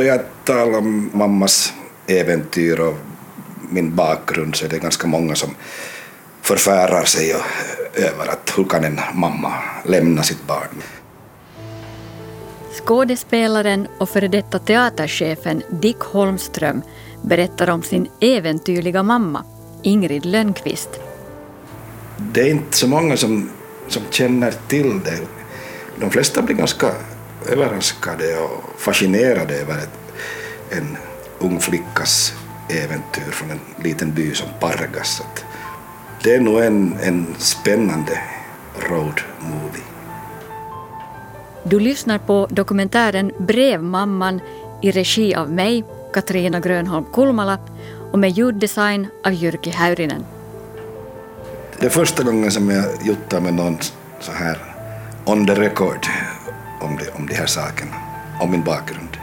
Då jag talar om mammas äventyr och min bakgrund så är det ganska många som förfärar sig över att hur kan en mamma lämna sitt barn. Skådespelaren och före detta teaterchefen Dick Holmström berättar om sin äventyrliga mamma, Ingrid Lönnqvist. Det är inte så många som, som känner till det. De flesta blir ganska överraskade och fascinerade över ett, en ung flickas äventyr från en liten by som Pargas. Det är nog en, en spännande road movie. Du lyssnar på dokumentären Brevmamman i regi av mig, Katarina Grönholm Kulmala och med ljuddesign av Jyrki Häyrinen. Det är första gången som jag juttar med någon så här on the record om de, om de här sakerna, om min bakgrund.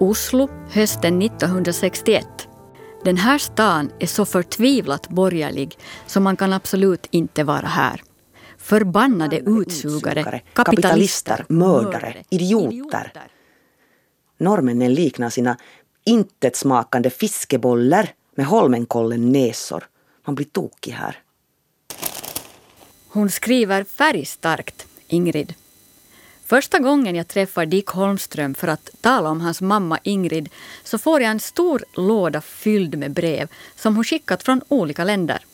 Oslo hösten 1961. Den här stan är så förtvivlat borgerlig så man kan absolut inte vara här. Förbannade utsugare, kapitalister, mördare, idioter. Norrmännen liknar sina intetsmakande fiskebollar med Holmenkollen-näsor. Man blir tokig här. Hon skriver färgstarkt, Ingrid. Första gången jag träffar Dick Holmström för att tala om hans mamma Ingrid så får jag en stor låda fylld med brev som hon skickat från olika länder.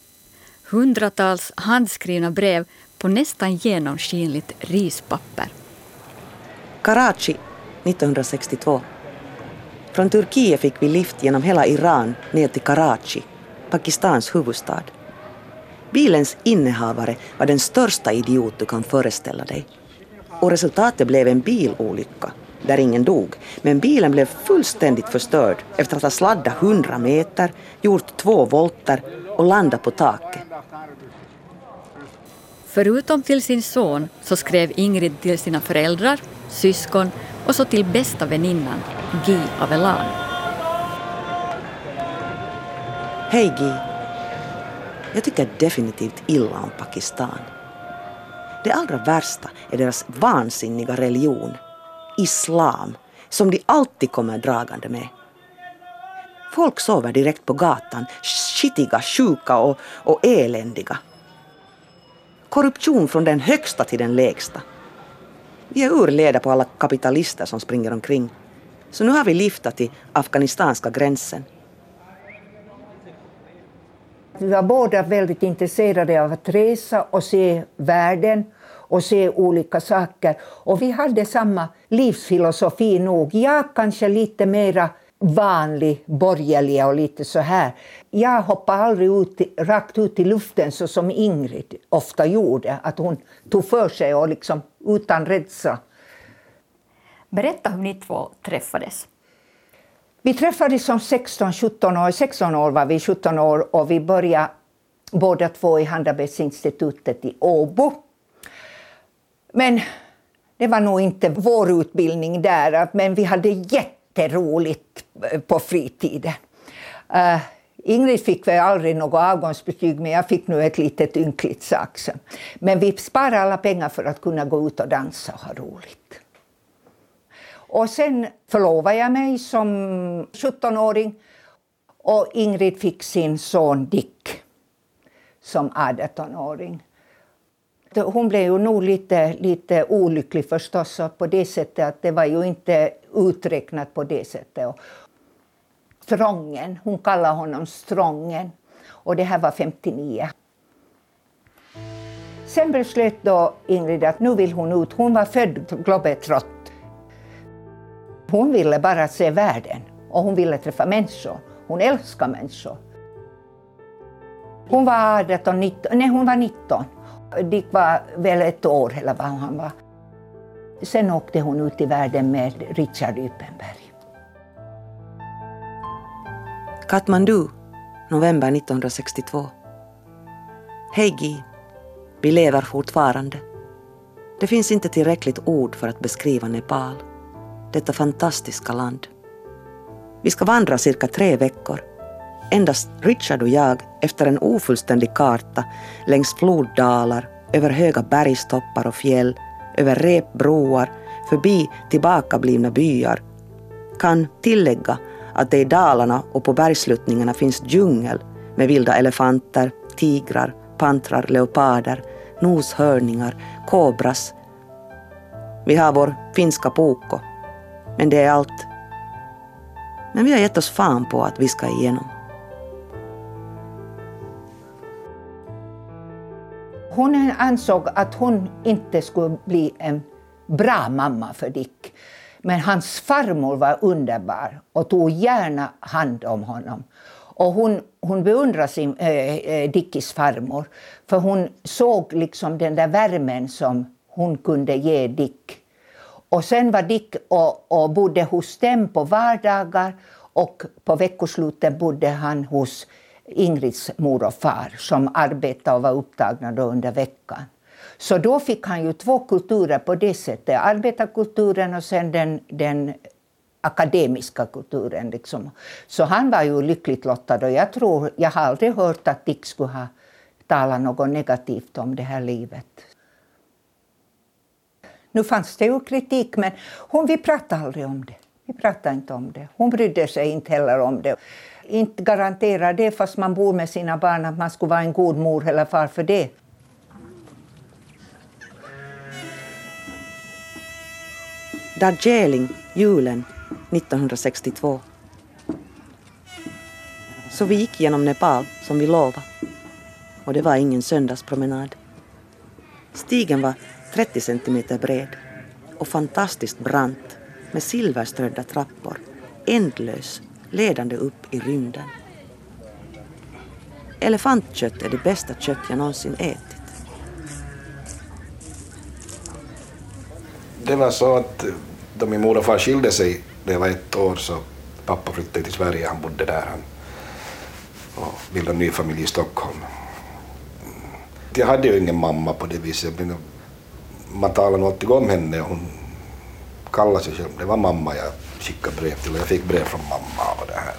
Hundratals handskrivna brev på nästan genomskinligt rispapper. Karachi 1962. Från Turkiet fick vi lift genom hela Iran ner till Karachi, Pakistans huvudstad. Bilens innehavare var den största idiot du kan föreställa dig. Och resultatet blev en bilolycka där ingen dog. Men bilen blev fullständigt förstörd efter att ha sladdat 100 meter, gjort två volter och landat på taket. Förutom till sin son så skrev Ingrid till sina föräldrar, syskon och så till bästa väninnan, Guy Avelan. Hej Guy. Jag tycker definitivt illa om Pakistan. Det allra värsta är deras vansinniga religion, islam, som de alltid kommer dragande med. Folk sover direkt på gatan, skitiga, sjuka och, och eländiga. Korruption från den högsta till den lägsta. Vi är urleda på alla kapitalister som springer omkring. Så nu har vi liftat till afghanistanska gränsen. Vi var båda väldigt intresserade av att resa och se världen och se olika saker. Och vi hade samma livsfilosofi nog. Jag kanske lite mera vanlig, borgerlig och lite så här. Jag hoppade aldrig ut, rakt ut i luften så som Ingrid ofta gjorde. Att hon tog för sig och liksom utan rädsla. Berätta hur ni två träffades. Vi träffades som 16-17 år. 16 år var vi, 17 år och vi började båda två i Handarbetsinstitutet i Åbo. Men det var nog inte vår utbildning där, men vi hade jätteroligt eh, på fritiden. Uh, Ingrid fick väl aldrig något avgångsbetyg, men jag fick nu ett litet ynkligt sak. Men vi sparade alla pengar för att kunna gå ut och dansa och ha roligt. Och sen förlovade jag mig som 17-åring och Ingrid fick sin son Dick som 18-åring. Hon blev ju nog lite, lite olycklig förstås på det sättet att det var ju inte uträknat på det sättet. Strången, hon kallade honom Strången. Och det här var 59. Sen beslöt då Ingrid att nu vill hon ut. Hon var född Globetrotter. Hon ville bara se världen och hon ville träffa människor. Hon älskar människor. Hon var 18, 19, nej hon var 19. Dick var väl ett år eller vad han var. Sen åkte hon ut i världen med Richard Ypenberg. Katmandu, november 1962. Hej Gi! Vi lever fortfarande. Det finns inte tillräckligt ord för att beskriva Nepal, detta fantastiska land. Vi ska vandra cirka tre veckor. Endast Richard och jag efter en ofullständig karta längs floddalar över höga bergstoppar och fjäll, över repbroar, förbi tillbakablivna byar, kan tillägga att det i Dalarna och på bergsluttningarna finns djungel med vilda elefanter, tigrar, pantrar, leoparder, noshörningar, kobras. Vi har vår finska poko, men det är allt. Men vi har gett oss fan på att vi ska igenom. Hon ansåg att hon inte skulle bli en bra mamma för Dick. Men hans farmor var underbar och tog gärna hand om honom. Och hon, hon beundrade sin, eh, eh, äh, Dickis farmor för hon såg liksom den där värmen som hon kunde ge Dick. Och sen var Dick och, och bodde hos dem på vardagar och på veckosluten bodde han hos Ingrids mor och far som arbetade och var upptagna då under veckan. Så då fick han ju två kulturer på det sättet. Arbetarkulturen och sen den, den akademiska kulturen. Liksom. Så han var ju lyckligt lottad och jag tror, jag har aldrig hört att Dick skulle ha talat något negativt om det här livet. Nu fanns det ju kritik men hon, vi pratade aldrig om det. Vi pratade inte om det. Hon brydde sig inte heller om det. Inte garanterar det fast man bor med sina barn att man skulle vara en god mor eller far för det. Darjeeling, julen 1962. Så vi gick genom Nepal som vi lovade. Och det var ingen söndagspromenad. Stigen var 30 centimeter bred och fantastiskt brant med silverströdda trappor, ändlös, ledande upp i rymden. Elefantkött är det bästa kött jag någonsin ätit. Det var så att då min mor och far skilde sig när jag var ett år så pappa flyttade till Sverige, han bodde där han, och bildade en ny familj i Stockholm. Jag hade ju ingen mamma på det viset, men man talade nog alltid om henne och hon kallade sig själv, det var mamma jag skickade brev till och jag fick brev från mamma och det här.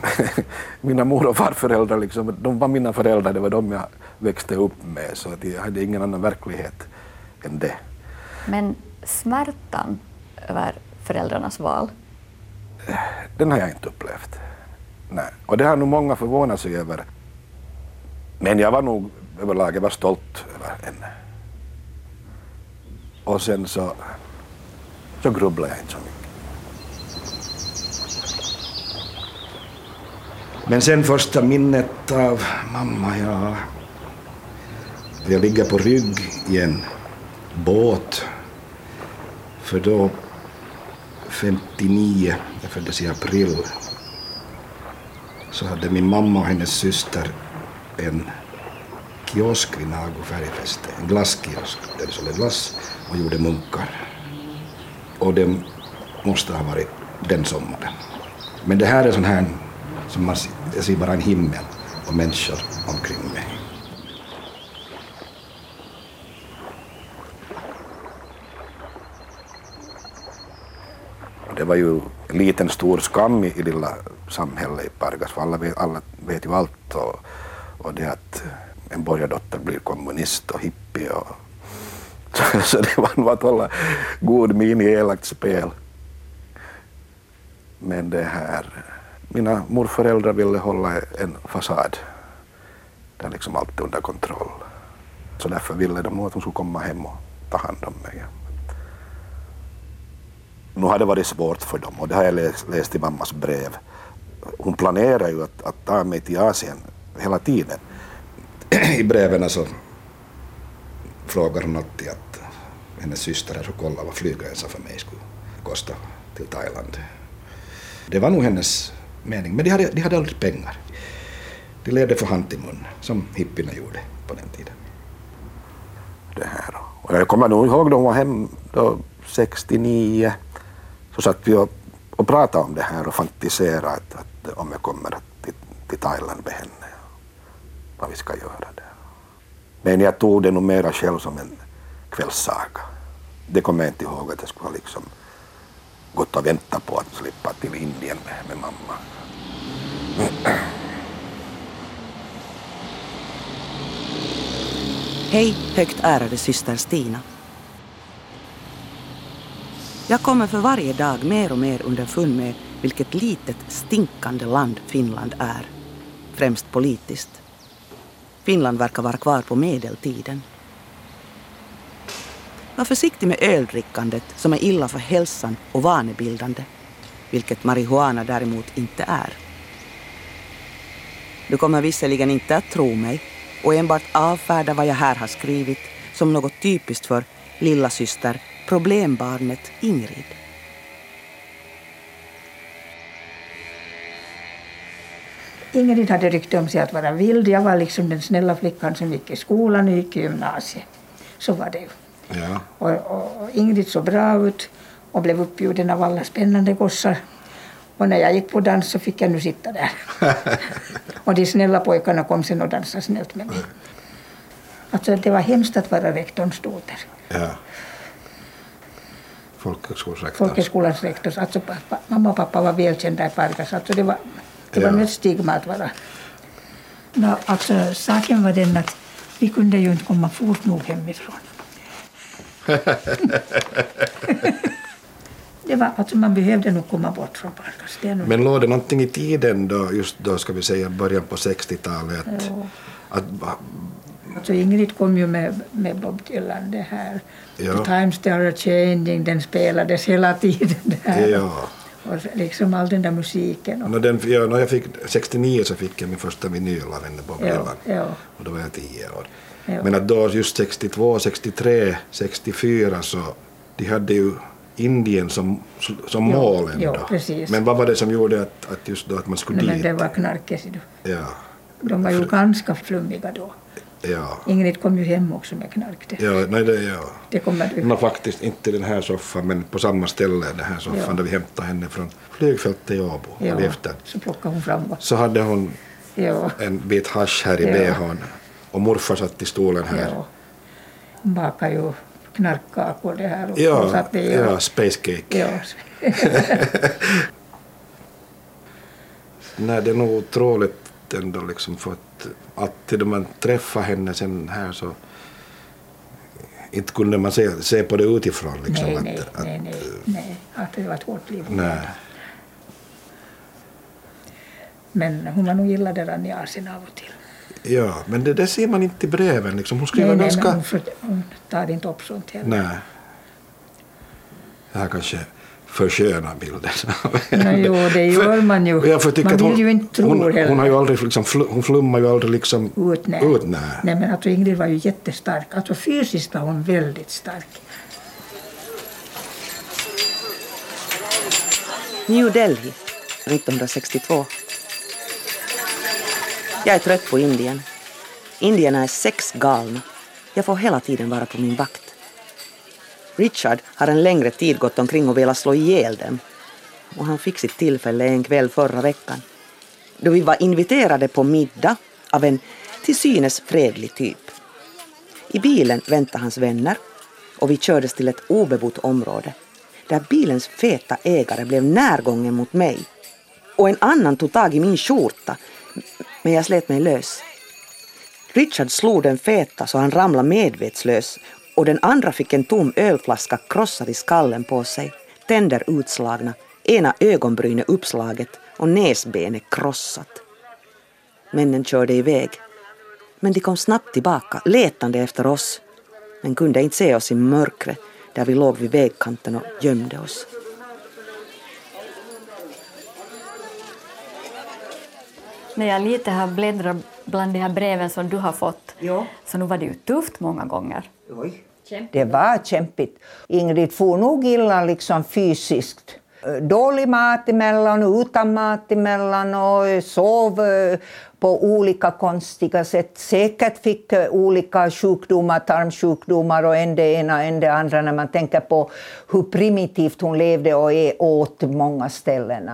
mina mor och farföräldrar, liksom, de var mina föräldrar, det var de jag växte upp med så att jag hade ingen annan verklighet än det. Men smärtan över föräldrarnas val? Den har jag inte upplevt. Nej. Och det har nog många förvånat sig över. Men jag var nog överlag jag var stolt över henne. Och sen så, så grubblade jag inte så mycket. Men sen första minnet av mamma, ja... Jag ligger på rygg i en båt. För då, 59, jag föddes i april, så hade min mamma och hennes syster en kiosk vid Nago färgfäste, en glasskiosk där de sålde glass och gjorde munkar. Och det måste ha varit den sommaren. Men det här är sån här som man jag ser bara en himmel och människor omkring mig. Det var ju en liten stor skam i, i lilla samhället i Pargas, för alla vet, alla vet ju allt. Och, och det att en borgardotter blir kommunist och hippie. Och, så, det var nog att hålla god min i elakt spel. Men det här, mina morföräldrar ville hålla en fasad. Där liksom allt är under kontroll. Så därför ville de nog att hon skulle komma hem och ta hand om mig. Nu har det varit svårt för dem och det har jag läst, läst i mammas brev. Hon planerar ju att, att ta mig till Asien hela tiden. I breven så frågar hon alltid att hennes syster här skulle kolla vad flygresan för mig skulle kosta till Thailand. Det var nog hennes mening, men de hade, de hade aldrig pengar. De levde för hand till mun, som hippierna gjorde på den tiden. Det här. Och jag kommer nog ihåg då hon var hem då 69 så satt vi och, och pratade om det här och fantiserade att, att om jag kommer till, till Thailand med henne, vad vi ska göra. Men jag tog det nog mera själv som en kvällssaga. Det kommer jag inte ihåg att jag skulle ha liksom gått och väntat på att slippa till Indien med, med mamma. Hej högt ärade syster Stina. Jag kommer för varje dag mer och mer underfund med vilket litet stinkande land Finland är. Främst politiskt. Finland verkar vara kvar på medeltiden. Var försiktig med öldrickandet som är illa för hälsan och vanebildande, vilket marijuana däremot inte är. Du kommer visserligen inte att tro mig och enbart avfärda vad jag här har skrivit som något typiskt för lilla syster problembarnet Ingrid. Ingrid hade rykte om sig att vara vild. Jag var liksom den snälla flickan som gick i skolan och gick i gymnasiet. Så var det ju. Ja. Och, och, och Ingrid såg bra ut och blev uppbjuden av alla spännande gossar. Och när jag gick på dans så fick jag nu sitta där. och de snälla pojkarna kom sen och dansade snällt med mig. Alltså det var hemskt att vara rektorns dotter. ja. Folkhögskolerektorn. Folkhögskolans rektor. Alltså pappa, mamma och pappa var välkända i Pargas. Alltså det var, det var Ja. nu ett stigma att vara... No, alltså, saken var den att vi kunde ju inte komma fort nog hemifrån. det var, alltså man behövde nog komma bort från. Det nog Men låg det någonting i tiden då, just då ska vi säga början på 60-talet, att, Alltså Ingrid kom ju med, med Bob Dylan det här. Ja. The times they are changing, den spelades hela tiden där. Ja. Och liksom all den där musiken. Och, När, den, ja, när jag fick 69 så fick jag min första vinyl av henne Ja, Dylan. ja. Och då var jag 10 år. Ja. Men att då just 62, 63, 64 så de hade ju Indien som, som mål ändå. Men vad var det som gjorde att, att just då att man skulle Nej, men dit? det var knarket. Ja, De var ju ganska flummiga då. Ja. Ingrid kom ju hem också med knark. Det, Ja, nej, det, ja. det kommer du Nå, faktiskt inte den här soffan, men på samma ställe, den här soffan Ja. där vi hämtade henne från flygfältet i Åbo. ja, efter. Så plockade hon fram Så hade hon ja, en bit hasch här i Ja. behån och morfar satt i stolen här. ja. Hon bakade ju knarkkakor det här och, Ja, satte i. ja, och- space cake. ja. Nej, det är nog otroligt ändå liksom för att, att till då man träffar henne sen här så inte kunde man se, se på det utifrån liksom. nej, att, nej, att, nej, nej, nej, att det var ett hårt liv. nej. Men hon var nog illa däran i Asien av och till. Ja, men det, det ser man inte i breven liksom. Hon skriver Nej, nej, ganska... men hon, för, hon tar inte upp sånt heller. Nej. Det här kanske förskönar bilden. Nå, jo, det gör man ju. Ja, för tycker Man att hon, vill ju inte tro hon, heller. hon har ju aldrig liksom, hon flummar ju aldrig liksom Ut, nej. ut nej. nej, men alltså Ingrid var ju jättestark. Alltså fysiskt var hon väldigt stark. New Delhi, 1962. Jag är trött på Indien. Indierna är sexgalna. Jag får hela tiden vara på min vakt. Richard har en längre tid gått omkring och velat slå ihjäl dem. Och han fick sitt tillfälle en kväll förra veckan. Då vi var inviterade på middag av en till synes fredlig typ. I bilen väntade hans vänner och vi kördes till ett obebott område där bilens feta ägare blev närgången mot mig. Och en annan tog tag i min skjorta, men jag slet mig lös. Richard slog den feta så han ramlade medvetslös och den andra fick en tom ölflaska krossad i skallen på sig, tänder utslagna, ena ögonbrynet uppslaget och näsbenet krossat. Männen körde iväg. Men de kom snabbt tillbaka, letande efter oss, men kunde inte se oss i mörkret där vi låg vid vägkanten och gömde oss. När jag lite har bläddrat bland de här breven som du har fått Ja. så nu var det ju tufft många gånger. Det var kämpigt. Ingrid for nog illa liksom fysiskt. Dålig mat emellan, utan mat emellan och sov eh, på olika konstiga sätt. Säkert fick eh, olika sjukdomar, tarmsjukdomar och en det ena en det andra när man tänker på hur primitivt hon levde och är åt många ställen.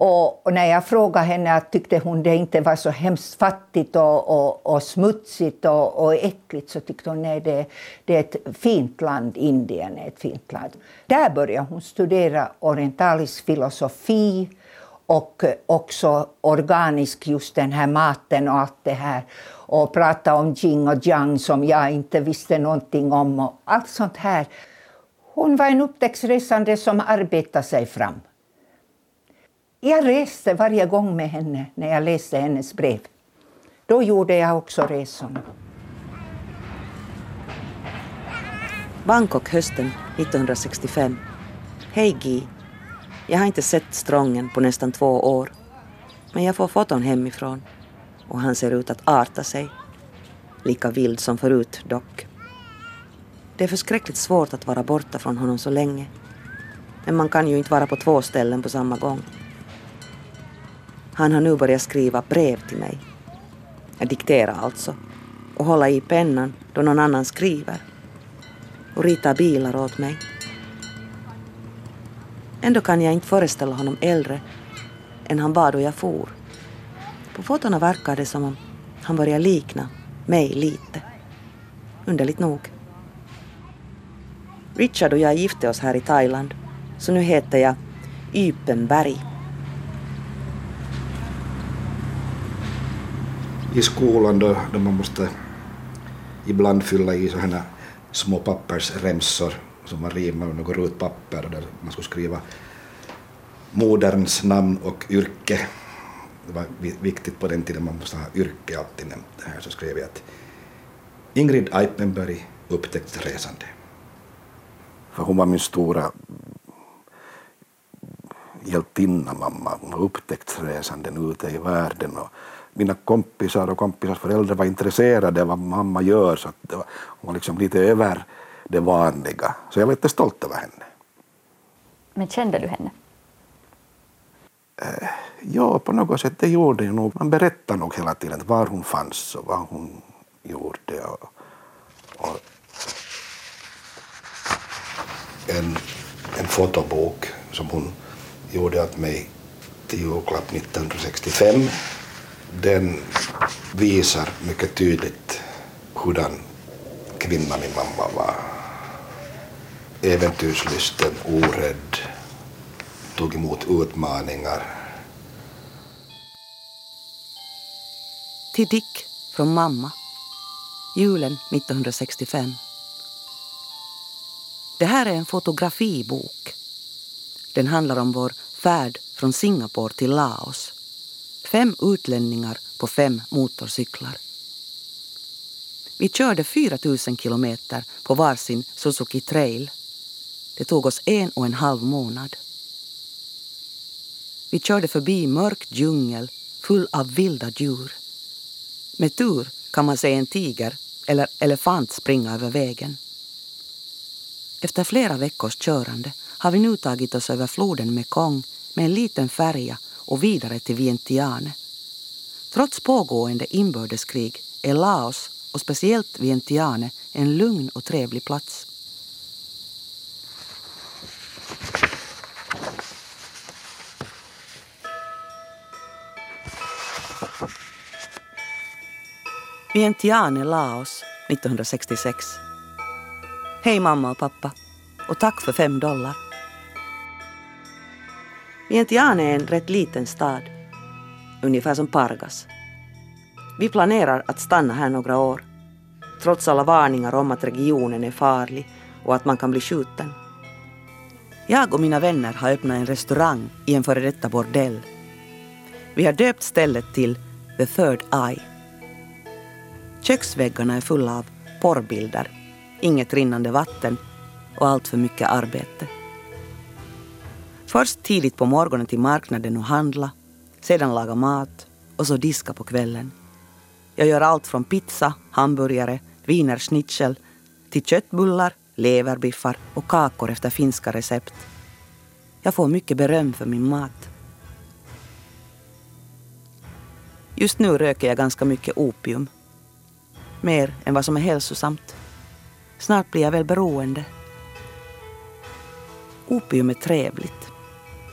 Och, och när jag frågade henne att tyckte hon det inte var så hemskt fattigt och, och, och smutsigt och, och äckligt så tyckte hon nej, det, det är ett fint land, Indien är ett fint land. Där började hon studera orientalisk filosofi och också organisk, just den här maten och allt det här. Och prata om jing och jang som jag inte visste någonting om och allt sånt här. Hon var en upptäcktsresande som arbetade sig fram. Jag reste varje gång med henne när jag läste hennes brev. Då gjorde jag också resorna. Bangkok hösten 1965. Hej Gi. Jag har inte sett Strången på nästan två år. Men jag får foton hemifrån och han ser ut att arta sig. Lika vild som förut dock. Det är förskräckligt svårt att vara borta från honom så länge. Men man kan ju inte vara på två ställen på samma gång. Han har nu börjat skriva brev till mig. Jag dikterar alltså. Och hålla i pennan då någon annan skriver. Och rita bilar åt mig. Ändå kan jag inte föreställa honom äldre än han var då jag for. På fotona verkar det som om han börjar likna mig lite. Underligt nog. Richard och jag gifte oss här i Thailand, så nu heter jag Ypenberg. I skolan då, då man måste ibland fylla i sådana små pappersremsor som man rimmar med något rutpapper där man skulle skriva moderns namn och yrke. Det var viktigt på den tiden, man måste ha yrke alltid nämnt. Här så skrev jag att Ingrid Eipenberg, upptäcktsresande. För hon var min stora hjältinna, mamma. Hon var upptäcktsresande ute i världen. Och mina kompisar och kompisars föräldrar var intresserade av vad mamma gör. Så det var, hon var liksom lite över det vanliga. Så jag var lite stolt över henne. Men kände du henne? Eh, ja, på något sätt det gjorde jag nog. Man berättade nog hela tiden var hon fanns och vad hon gjorde. Och, och en, en fotobok som hon gjorde åt mig till julklapp 1965. Den visar mycket tydligt hurdan kvinna min mamma var. Äventyrslysten, orädd, tog emot utmaningar. Till Dick från mamma. Julen 1965. Det här är en fotografibok. Den handlar om vår färd från Singapore till Laos. Fem utlänningar på fem motorcyklar. Vi körde 4 000 kilometer på varsin Suzuki Trail. Det tog oss en och en halv månad. Vi körde förbi mörk djungel full av vilda djur. Med tur kan man se en tiger eller elefant springa över vägen. Efter flera veckors körande har vi nu tagit oss över floden Mekong med en liten färja och vidare till Vientiane. Trots pågående inbördeskrig är Laos och speciellt Vientiane en lugn och trevlig plats. Vientiane, Laos, 1966. Hej mamma och pappa och tack för fem dollar. Vientiane är en rätt liten stad, ungefär som Pargas. Vi planerar att stanna här några år, trots alla varningar om att regionen är farlig och att man kan bli skjuten. Jag och mina vänner har öppnat en restaurang i en före detta bordell. Vi har döpt stället till The Third Eye. Köksväggarna är fulla av porrbilder, inget rinnande vatten och allt för mycket arbete. Först tidigt på morgonen till marknaden och handla, sedan laga mat och så diska på kvällen. Jag gör allt från pizza, hamburgare, wienerschnitzel till köttbullar, leverbiffar och kakor efter finska recept. Jag får mycket beröm för min mat. Just nu röker jag ganska mycket opium. Mer än vad som är hälsosamt. Snart blir jag väl beroende. Opium är trevligt.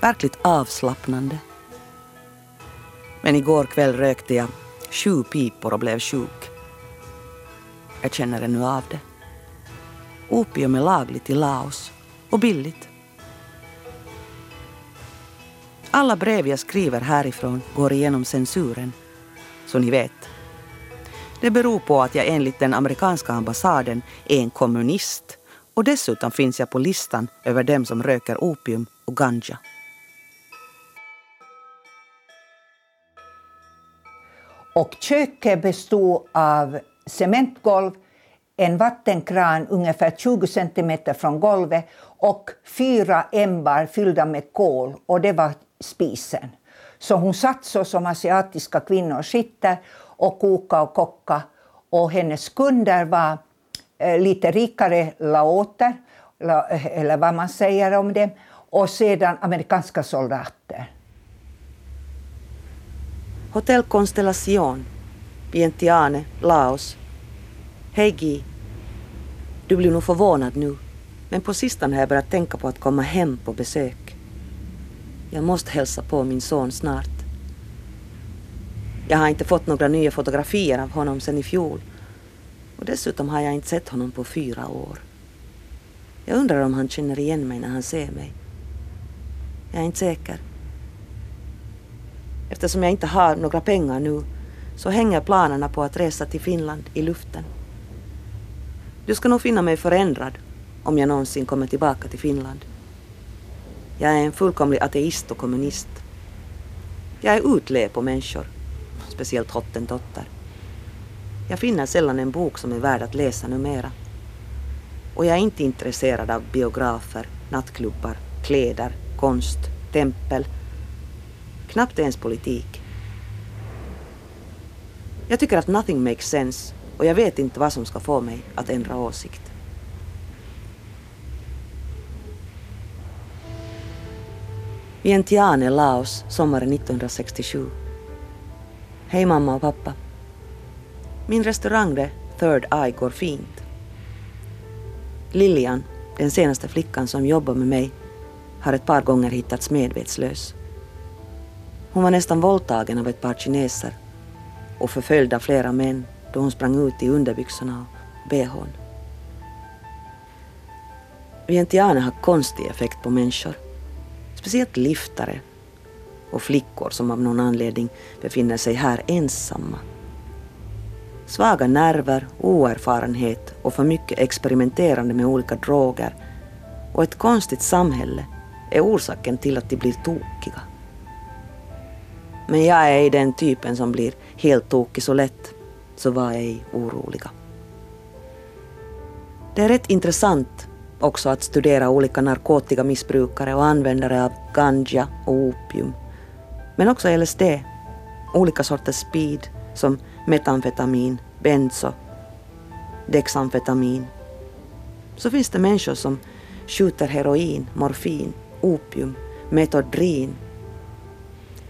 Verkligt avslappnande. Men igår kväll rökte jag sju pipor och blev sjuk. Jag känner ännu av det. Opium är lagligt i Laos och billigt. Alla brev jag skriver härifrån går igenom censuren. Så ni vet. Det beror på att jag enligt den amerikanska ambassaden är en kommunist och dessutom finns jag på listan över dem som röker opium och ganja. Och köket bestod av cementgolv, en vattenkran ungefär 20 centimeter från golvet och fyra ämbar fyllda med kol och det var spisen. Så hon satt så som asiatiska kvinnor sitter och koka och kocka och hennes kunder var eh, lite rikare laoter, la, eh, eller vad man säger om det, och sedan amerikanska soldater. Hotell Constellation, Vientiane, Laos. Hej Gi. Du blir nog förvånad nu, men på sistone har jag börjat tänka på att komma hem på besök. Jag måste hälsa på min son snart. Jag har inte fått några nya fotografier av honom sedan i fjol. Och dessutom har jag inte sett honom på fyra år. Jag undrar om han känner igen mig när han ser mig. Jag är inte säker. Eftersom jag inte har några pengar nu så hänger planerna på att resa till Finland i luften. Du ska nog finna mig förändrad om jag någonsin kommer tillbaka till Finland. Jag är en fullkomlig ateist och kommunist. Jag är utled på människor, speciellt hottentotter. Jag finner sällan en bok som är värd att läsa numera. Och jag är inte intresserad av biografer, nattklubbar, kläder, konst, tempel. Knappt ens politik. Jag tycker att nothing makes sense och jag vet inte vad som ska få mig att ändra åsikt. Vientiane, Laos, sommaren 1967. Hej mamma och pappa. Min restaurang The Third Eye går fint. Lilian, den senaste flickan som jobbar med mig, har ett par gånger hittats medvetslös. Hon var nästan våldtagen av ett par kineser och förföljd av flera män då hon sprang ut i underbyxorna och behån. Vientiane har konstig effekt på människor. Speciellt liftare och flickor som av någon anledning befinner sig här ensamma. Svaga nerver, oerfarenhet och för mycket experimenterande med olika droger och ett konstigt samhälle är orsaken till att de blir tokiga. Men jag är i den typen som blir helt tokig så lätt, så var ej oroliga. Det är rätt intressant också att studera olika narkotikamissbrukare och användare av ganja och opium. Men också LSD, olika sorters speed som metamfetamin, benzo, dexamfetamin. Så finns det människor som skjuter heroin, morfin, opium, metodrin.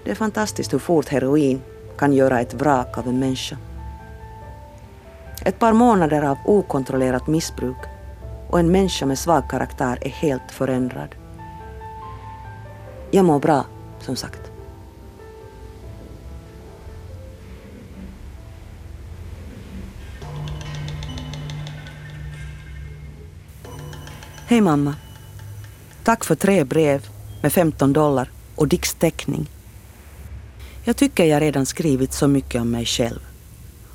Det är fantastiskt hur fort heroin kan göra ett vrak av en människa. Ett par månader av okontrollerat missbruk och en människa med svag karaktär är helt förändrad. Jag mår bra, som sagt. Hej mamma. Tack för tre brev med 15 dollar och Dicks teckning. Jag tycker jag redan skrivit så mycket om mig själv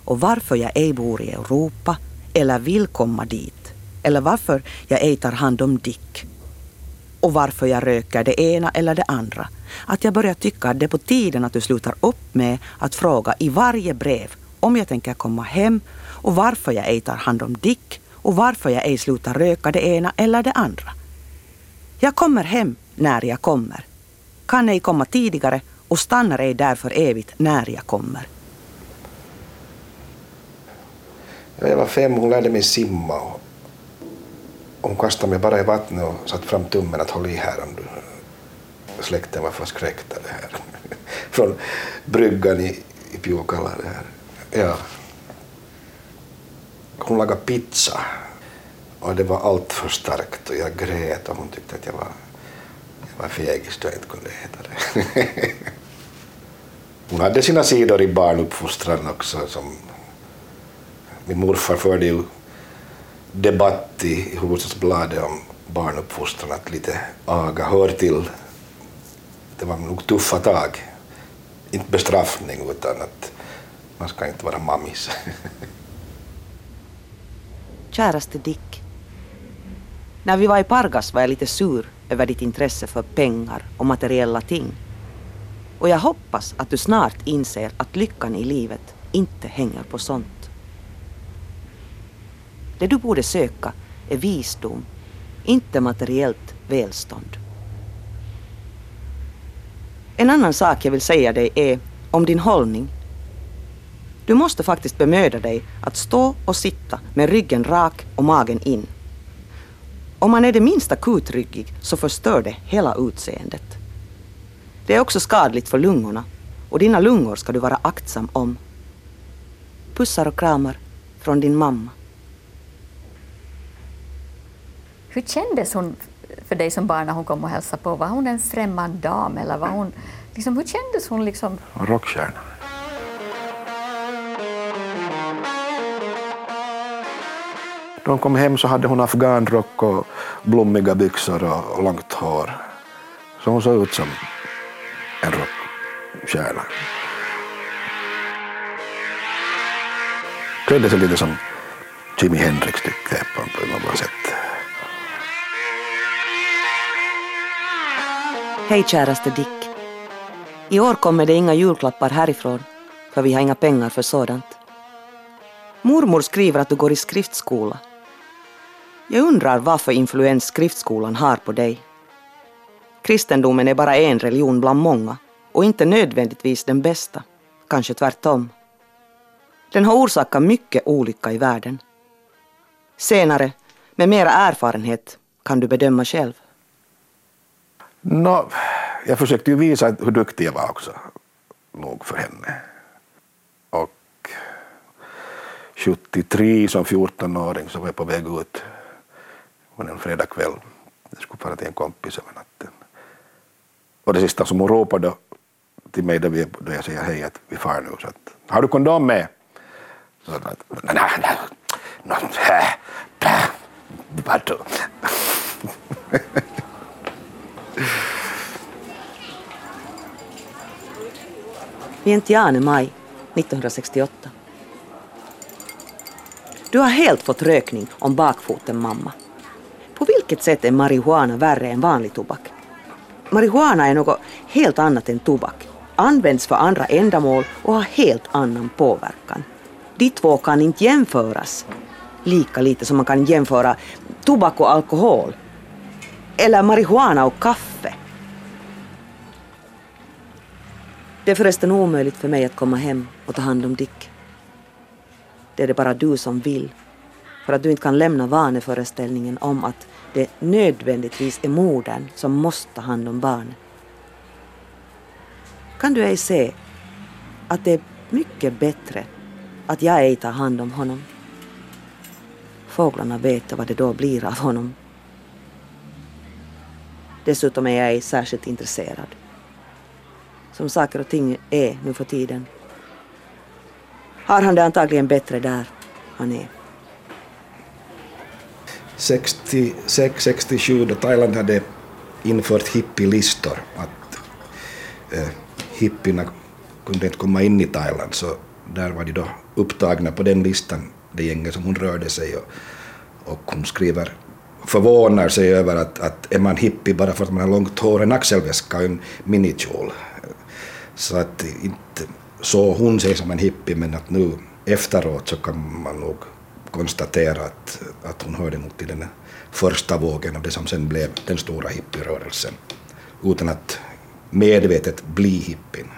och varför jag ej bor i Europa eller vill komma dit eller varför jag ej tar hand om Dick och varför jag röker det ena eller det andra. Att jag börjar tycka att det är på tiden att du slutar upp med att fråga i varje brev om jag tänker komma hem och varför jag ej tar hand om Dick och varför jag ej slutar röka det ena eller det andra. Jag kommer hem när jag kommer. Kan ej komma tidigare och stannar ej där för evigt när jag kommer. Jag var fem, hon lärde mig simma. Och hon kastade mig bara i vattnet och satte fram tummen att håll i här om du... Släkten var förskräckta det här. Från bryggan i, i Pjokala. Det här. Ja. Hon lagade pizza och det var allt för starkt och jag grät och hon tyckte att jag var, jag var fegis då jag inte kunde äta det. hon hade sina sidor i barnuppfostran också. Som min morfar förde ju debatt i Hufvudstadsbladet om barnuppfostran, att lite aga hör till det var nog tuffa tag. Inte bestraffning utan att man ska inte vara mammis. Käraste Dick. När vi var i Pargas var jag lite sur över ditt intresse för pengar och materiella ting. Och jag hoppas att du snart inser att lyckan i livet inte hänger på sånt. Det du borde söka är visdom, inte materiellt välstånd. En annan sak jag vill säga dig är om din hållning. Du måste faktiskt bemöda dig att stå och sitta med ryggen rak och magen in. Om man är det minsta kutryggig så förstör det hela utseendet. Det är också skadligt för lungorna och dina lungor ska du vara aktsam om. Pussar och kramar från din mamma. Hur kändes hon för dig som barn när hon kom och hälsade på? Var hon en främmande dam eller var hon, liksom, hur kändes hon? Liksom? Rockstjärna. Då hon kom hem så hade hon afghanrock och blommiga byxor och långt hår. Så hon såg ut som en rockstjärna. Klädde sig lite som Jimi Hendrix tyckte på något sätt. Hej käraste Dick. I år kommer det inga julklappar härifrån, för vi har inga pengar för sådant. Mormor skriver att du går i skriftskola. Jag undrar varför influens skriftskolan har på dig. Kristendomen är bara en religion bland många och inte nödvändigtvis den bästa, kanske tvärtom. Den har orsakat mycket olycka i världen. Senare, med mera erfarenhet, kan du bedöma själv. No, jag försökte ju visa hur duktig jag var också, nog för henne. Och 73 som 14-åring så var jag på väg ut var en fredagkväll. Jag skulle fara till en kompis över natten. Och det sista som hon ropade till mig då, vi, då jag säger hej att vi far nu. Så att, har du kondom med? Så att, nej, nej, nej. Vientiane maj 1968. Du har helt fått rökning om bakfoten mamma. På vilket sätt är marijuana värre än vanlig tobak? Marijuana är något helt annat än tobak, används för andra ändamål och har helt annan påverkan. De två kan inte jämföras, lika lite som man kan jämföra tobak och alkohol. Eller marijuana och kaffe. Det är förresten omöjligt för mig att komma hem och ta hand om Dick. Det är det bara du som vill. För att du inte kan lämna vaneföreställningen om att det nödvändigtvis är modern som måste ta hand om barnet. Kan du ej se att det är mycket bättre att jag ej tar hand om honom? Fåglarna vet vad det då blir av honom. Dessutom är jag ej särskilt intresserad som saker och ting är nu för tiden. Har han det antagligen bättre där han är. 66-67 då Thailand hade infört hippielistor att eh, hippierna kunde inte komma in i Thailand så där var de då upptagna på den listan, det gänget som hon rörde sig och, och hon skriver förvånar sig över att, att är man hippie bara för att man har långt hår, en axelväska och en minikjol. Så att inte så hon sig som en hippie men att nu efteråt så kan man nog konstatera att, att hon hörde nog till den första vågen av det som sen blev den stora hippierörelsen utan att medvetet bli hippien.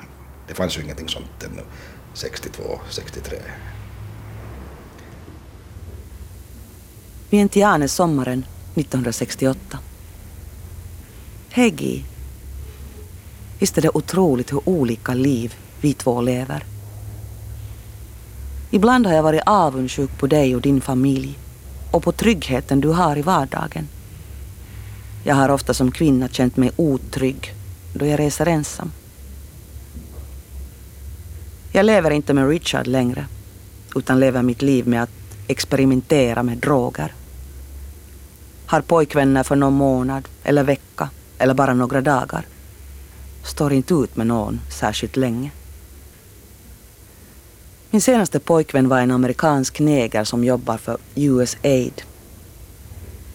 Det fanns ju ingenting sånt ännu 62, 63. Vientiane sommaren 1968. Hej Visst är det otroligt hur olika liv vi två lever. Ibland har jag varit avundsjuk på dig och din familj och på tryggheten du har i vardagen. Jag har ofta som kvinna känt mig otrygg då jag reser ensam. Jag lever inte med Richard längre utan lever mitt liv med att experimentera med droger. Har pojkvänner för någon månad eller vecka eller bara några dagar. står inte ut med någon särskilt länge. Min senaste pojkvän var en amerikansk neger som jobbar för USAID.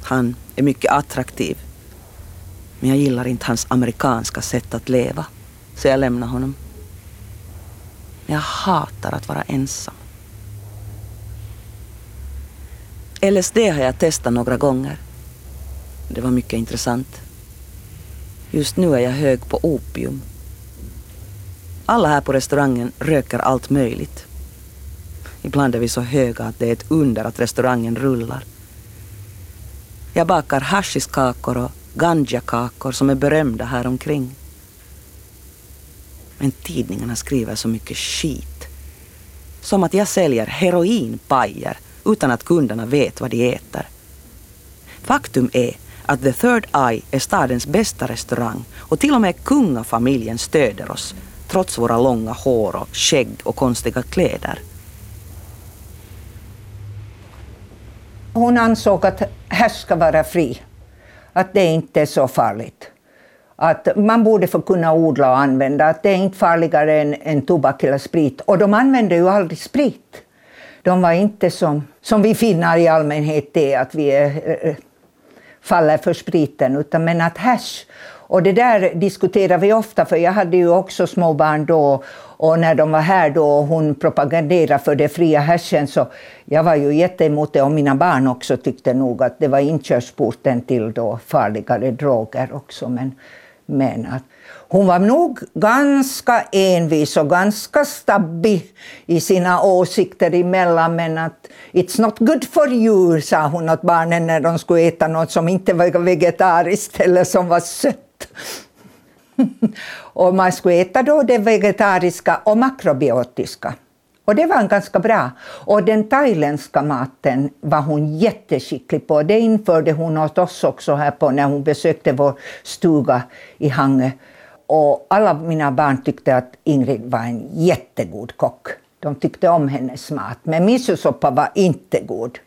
Han är mycket attraktiv. Men jag gillar inte hans amerikanska sätt att leva. Så jag lämnar honom. Men jag hatar att vara ensam. LSD har jag testat några gånger. Det var mycket intressant. Just nu är jag hög på opium. Alla här på restaurangen röker allt möjligt. Ibland är vi så höga att det är ett under att restaurangen rullar. Jag bakar hashiskakor och ganjakakor som är berömda här omkring. Men tidningarna skriver så mycket skit. Som att jag säljer heroinpajer utan att kunderna vet vad de äter. Faktum är att The Third Eye är stadens bästa restaurang och till och med kungafamiljen stöder oss trots våra långa hår och skägg och konstiga kläder. Hon ansåg att här ska vara fri, att det inte är så farligt. Att man borde få kunna odla och använda, att det är inte farligare än, än tobak eller sprit. Och de använde ju aldrig sprit. De var inte som, som vi finnar i allmänhet är, att vi är, eh, faller för spriten, utan men att hash och det där diskuterar vi ofta, för jag hade ju också små barn då och när de var här då och hon propagerade för det fria hashen så jag var ju jätteemot det och mina barn också tyckte nog att det var inkörsporten till då farligare droger också. Men, men att hon var nog ganska envis och ganska stabbig i sina åsikter emellan men att It's not good for you, sa hon åt barnen när de skulle äta något som inte var vegetariskt eller som var sött. och man skulle äta då det vegetariska och makrobiotiska. Och det var ganska bra. Och den thailändska maten var hon jätteskicklig på. Det införde hon åt oss också här på när hon besökte vår stuga i Hangö. Och alla mina barn tyckte att Ingrid var en jättegod kock. De tyckte om hennes mat, men misosoppa var inte god.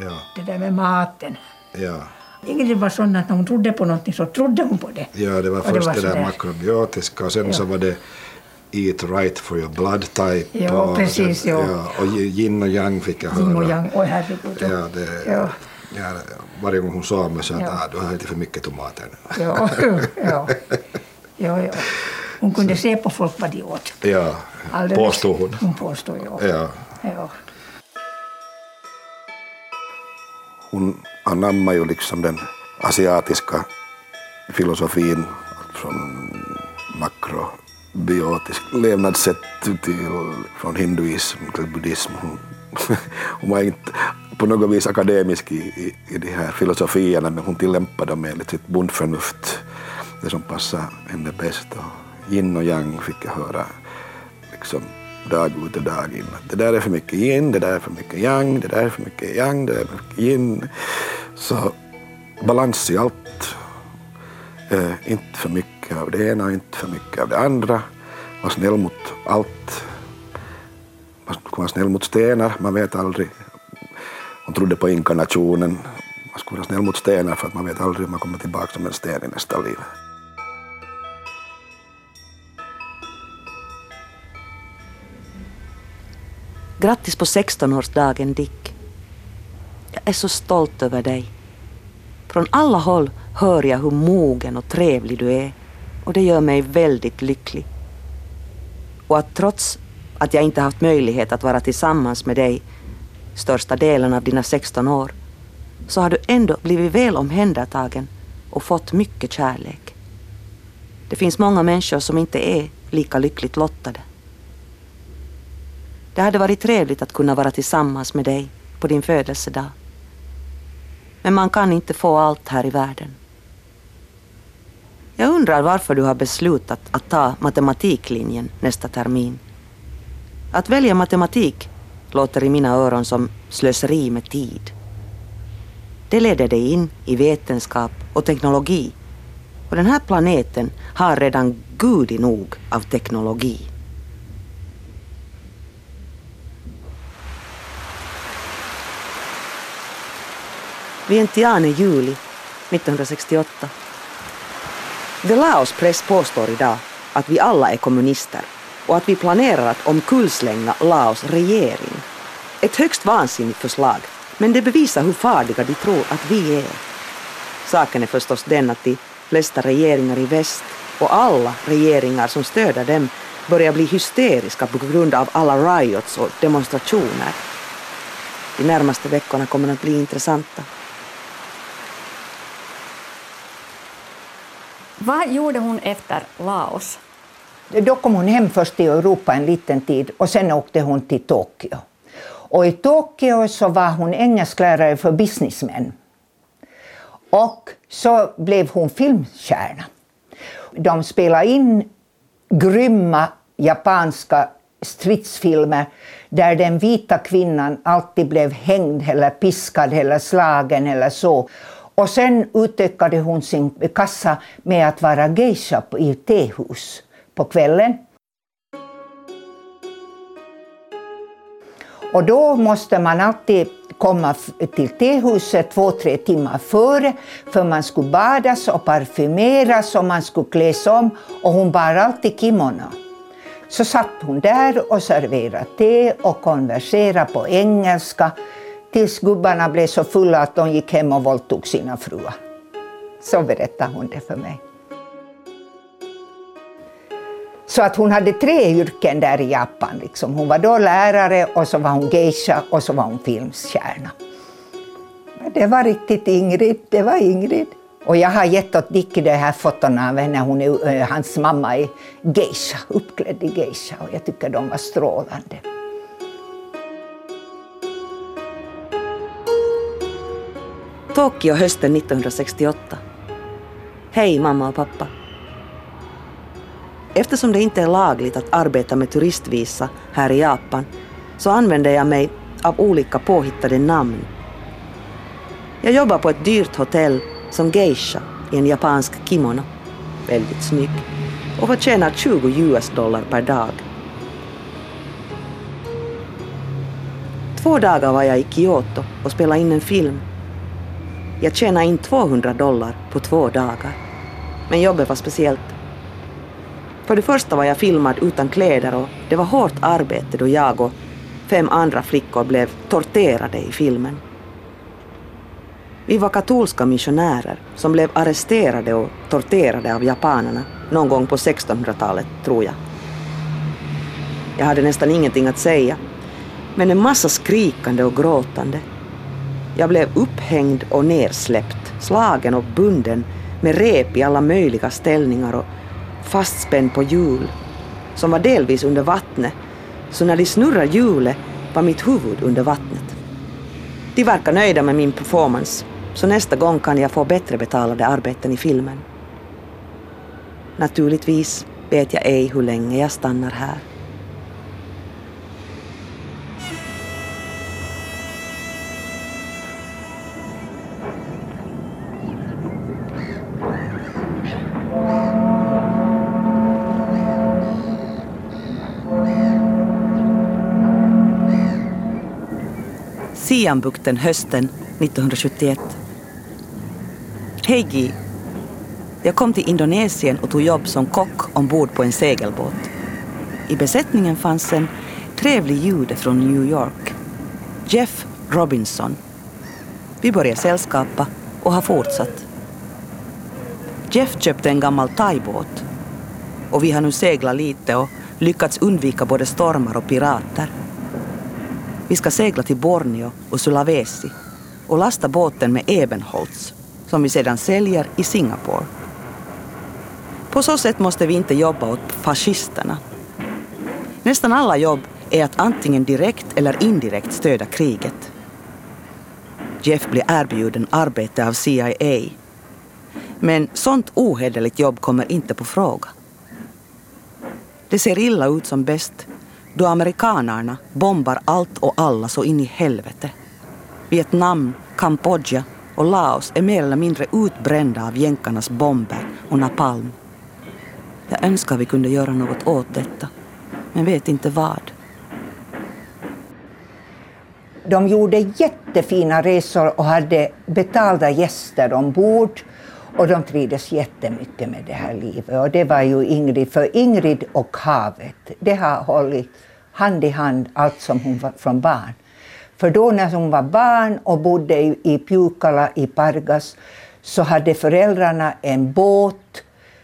Ja. Det där med maten. Ja. Ingrid var sån att när hon trodde på någonting så trodde hon på det. ja, det var Och först det, var där sådär. makrobiotiska och sen Ja. så var det Eat right for your blood type. Ja, och precis, sen, ja. ja. Och yin och yang fick jag höra. Yin och yang, oj herregud. Ja, det, Ja. ja, varje gång hon såg mig så att Ja. ah, du har lite för mycket tomater nu. Ja, ja. Ja, ja. Hon kunde se på folk vad de åt. Ja, Alldeles. påstod hon. Hon påstod, ja. Ja. ja. Hon anammar ju liksom den asiatiska filosofin från makrobiotisk levnadssätt till, från hinduism till buddhism. Hon, hon var inte på något vis akademisk i, i, i de här filosofierna men hon tillämpade dem enligt sitt bondförnuft, det som passade henne bäst. Och yin och yang fick jag höra liksom dag ut och dag in. Det där är för mycket yin, det där är för mycket yang, det där är för mycket yang, det där är för mycket yin. Så balans i allt. Eh, inte för mycket av det ena, inte för mycket av det andra. Var snäll mot allt. Man vara snäll mot stenar, man vet aldrig. Hon trodde på inkarnationen. Man skulle vara snäll mot stenar för att man vet aldrig om man kommer tillbaka som en sten i nästa liv. Grattis på 16-årsdagen Dick. Jag är så stolt över dig. Från alla håll hör jag hur mogen och trevlig du är och det gör mig väldigt lycklig. Och att trots att jag inte haft möjlighet att vara tillsammans med dig största delen av dina 16 år så har du ändå blivit väl omhändertagen och fått mycket kärlek. Det finns många människor som inte är lika lyckligt lottade. Det hade varit trevligt att kunna vara tillsammans med dig på din födelsedag. Men man kan inte få allt här i världen. Jag undrar varför du har beslutat att ta matematiklinjen nästa termin. Att välja matematik låter i mina öron som slöseri med tid. Det leder dig in i vetenskap och teknologi. Och den här planeten har redan gudi nog av teknologi. Vientiane juli 1968. The Laos Press påstår idag att vi alla är kommunister och att vi planerar att omkullslänga Laos regering. Ett högst vansinnigt förslag, men det bevisar hur farliga de tror att vi är. Saken är förstås den att de flesta regeringar i väst och alla regeringar som stöder dem börjar bli hysteriska på grund av alla riots och demonstrationer. De närmaste veckorna kommer att bli intressanta. Vad gjorde hon efter Laos? Då kom hon hem först till Europa en liten tid och sen åkte hon till Tokyo. Och i Tokyo så var hon engelsklärare för businessmän. Och så blev hon filmstjärna. De spelade in grymma japanska stridsfilmer där den vita kvinnan alltid blev hängd eller piskad eller slagen eller så. Och sen utökade hon sin kassa med att vara geisha i tehus på kvällen. Och då måste man alltid komma till tehuset två, tre timmar före, för man skulle badas och parfymeras och man skulle kläs om och hon bar alltid kimono. Så satt hon där och serverade te och konverserade på engelska tills gubbarna blev så fulla att de gick hem och våldtog sina fruar. Så berättade hon det för mig. Så att hon hade tre yrken där i Japan. Liksom. Hon var då lärare och så var hon geisha och så var hon filmstjärna. Det var riktigt Ingrid, det var Ingrid. Och jag har gett åt Dicky de här fotona av henne, hon är, eh, hans mamma är geisha, uppklädd i geisha och jag tycker de var strålande. Tokyo hösten 1968. Hej mamma och pappa. Eftersom det inte är lagligt att arbeta med turistvisa här i Japan så använder jag mig av olika påhittade namn. Jag jobbar på ett dyrt hotell som geisha i en japansk kimono, väldigt snygg, och förtjänar 20 US-dollar per dag. Två dagar var jag i Kyoto och spelade in en film. Jag tjänade in 200 dollar på två dagar. Men jobbet var speciellt. För det första var jag filmad utan kläder och det var hårt arbete då jag och fem andra flickor blev torterade i filmen. Vi var katolska missionärer som blev arresterade och torterade av japanerna någon gång på 1600-talet, tror jag. Jag hade nästan ingenting att säga, men en massa skrikande och gråtande. Jag blev upphängd och nersläppt, slagen och bunden med rep i alla möjliga ställningar och fastspänd på hjul som var delvis under vattnet, så när de snurrade hjulet var mitt huvud under vattnet. De verkar nöjda med min performance, så nästa gång kan jag få bättre betalade arbeten i filmen. Naturligtvis vet jag ej hur länge jag stannar här. Siambukten hösten 1971. Hej Gi. Jag kom till Indonesien och tog jobb som kock ombord på en segelbåt. I besättningen fanns en trevlig jude från New York. Jeff Robinson. Vi började sällskapa och har fortsatt. Jeff köpte en gammal thaibåt och vi har nu seglat lite och lyckats undvika både stormar och pirater. Vi ska segla till Borneo och Sulawesi och lasta båten med ebenholts som vi sedan säljer i Singapore. På så sätt måste vi inte jobba åt fascisterna. Nästan alla jobb är att antingen direkt eller indirekt stödja kriget. Jeff blir erbjuden arbete av CIA. Men sånt ohederligt jobb kommer inte på fråga. Det ser illa ut som bäst då amerikanerna bombar allt och alla så in i helvete. Vietnam, Kambodja och Laos är mer eller mindre utbrända av jänkarnas bomber och napalm. Jag önskar vi kunde göra något åt detta, men vet inte vad. De gjorde jättefina resor och hade betalda gäster ombord. Och de trivdes jättemycket med det här livet. Och det var ju Ingrid, för Ingrid och havet, det har hållit hand i hand allt som hon var från barn. För då när hon var barn och bodde i Pjukala i Pargas så hade föräldrarna en båt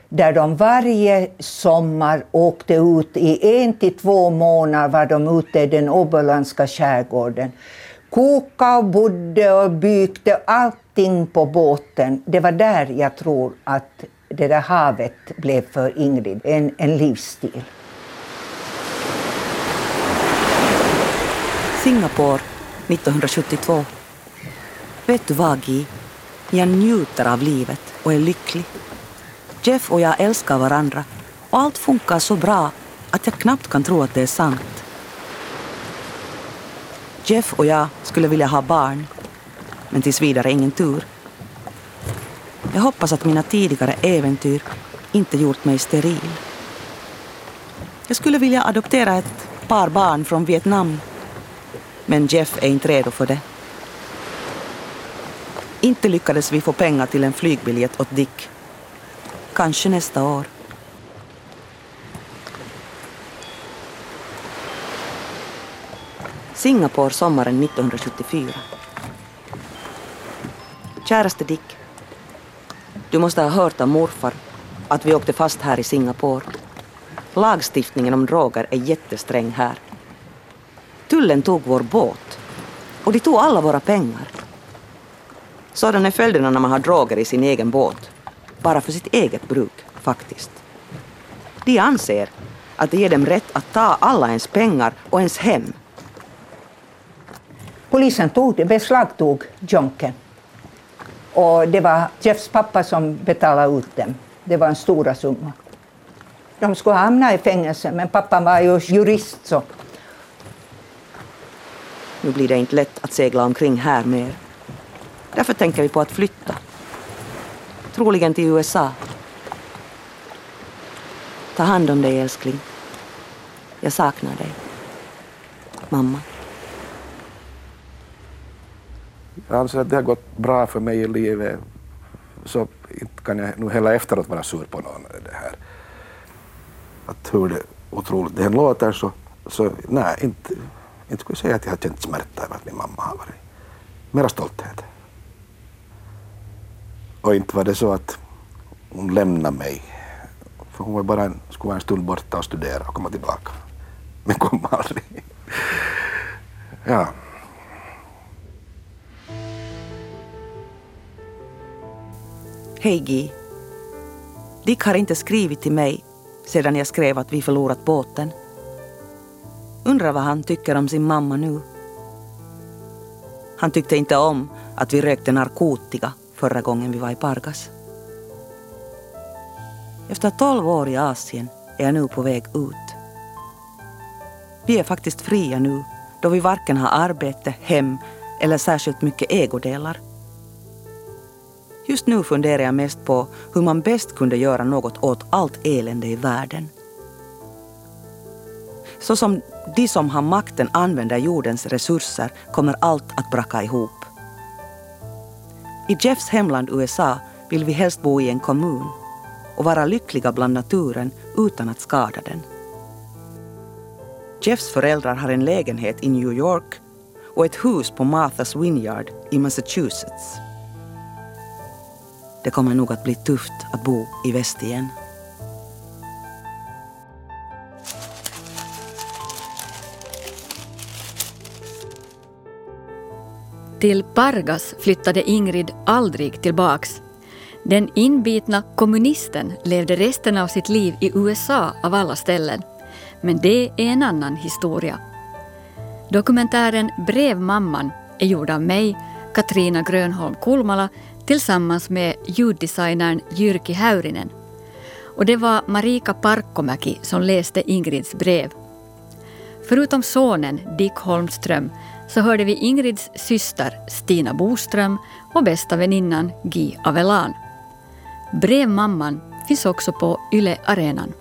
där de varje sommar åkte ut i en till två månader var de ute i den åboländska skärgården. Koka och bodde och byggde allting på båten. Det var där jag tror att det där havet blev för Ingrid en, en livsstil. Singapore 1972. Vet du vad, Guy? Jag njuter av livet och är lycklig. Jeff och jag älskar varandra och allt funkar så bra att jag knappt kan tro att det är sant. Jeff och jag skulle vilja ha barn, men tills vidare ingen tur. Jag hoppas att mina tidigare äventyr inte gjort mig steril. Jag skulle vilja adoptera ett par barn från Vietnam, men Jeff är inte redo för det. Inte lyckades vi få pengar till en flygbiljett åt Dick Kanske nästa år. Singapore sommaren 1974. Käraste Dick. Du måste ha hört av morfar att vi åkte fast här i Singapore. Lagstiftningen om droger är jättesträng här. Tullen tog vår båt och de tog alla våra pengar. Sådana är följderna när man har droger i sin egen båt bara för sitt eget bruk, faktiskt. De anser att det ger dem rätt att ta alla ens pengar och ens hem. Polisen tog, beslagtog jonken. Och det var Jeffs pappa som betalade ut dem. Det var en stora summa. De skulle hamna i fängelse, men pappan var ju jurist så. Nu blir det inte lätt att segla omkring här mer. Därför tänker vi på att flytta. Troligen till USA. Ta hand om dig älskling. Jag saknar dig. Mamma. Jag anser att det har gått bra för mig i livet. Så inte kan jag nu heller efteråt vara sur på någon. Det här. Att hur det otroligt det än låter så, så nej, inte, inte skulle jag säga att jag har känt smärta över att min mamma har varit. Mera stolthet. Och inte var det så att hon lämnade mig. För hon var bara en, skulle vara en stund borta och studera och komma tillbaka. Men kom aldrig. Ja. Hej Gi. Dick har inte skrivit till mig sedan jag skrev att vi förlorat båten. Undrar vad han tycker om sin mamma nu. Han tyckte inte om att vi rökte narkotika förra gången vi var i Pargas. Efter tolv år i Asien är jag nu på väg ut. Vi är faktiskt fria nu då vi varken har arbete, hem eller särskilt mycket ägodelar. Just nu funderar jag mest på hur man bäst kunde göra något åt allt elände i världen. Så som de som har makten använder jordens resurser kommer allt att braka ihop. I Jeffs hemland USA vill vi helst bo i en kommun och vara lyckliga bland naturen utan att skada den. Jeffs föräldrar har en lägenhet i New York och ett hus på Martha's Vineyard i Massachusetts. Det kommer nog att bli tufft att bo i väst igen. Till Pargas flyttade Ingrid aldrig tillbaks. Den inbitna kommunisten levde resten av sitt liv i USA av alla ställen. Men det är en annan historia. Dokumentären Brevmamman är gjord av mig, Katrina Grönholm Kulmala tillsammans med ljuddesignern Jyrki Häyrinen. Och det var Marika Parkkomäki som läste Ingrids brev. Förutom sonen Dick Holmström så hörde vi Ingrids syster Stina Boström och bästa väninnan Gi Avelan. Brevmamman finns också på Yle Arenan.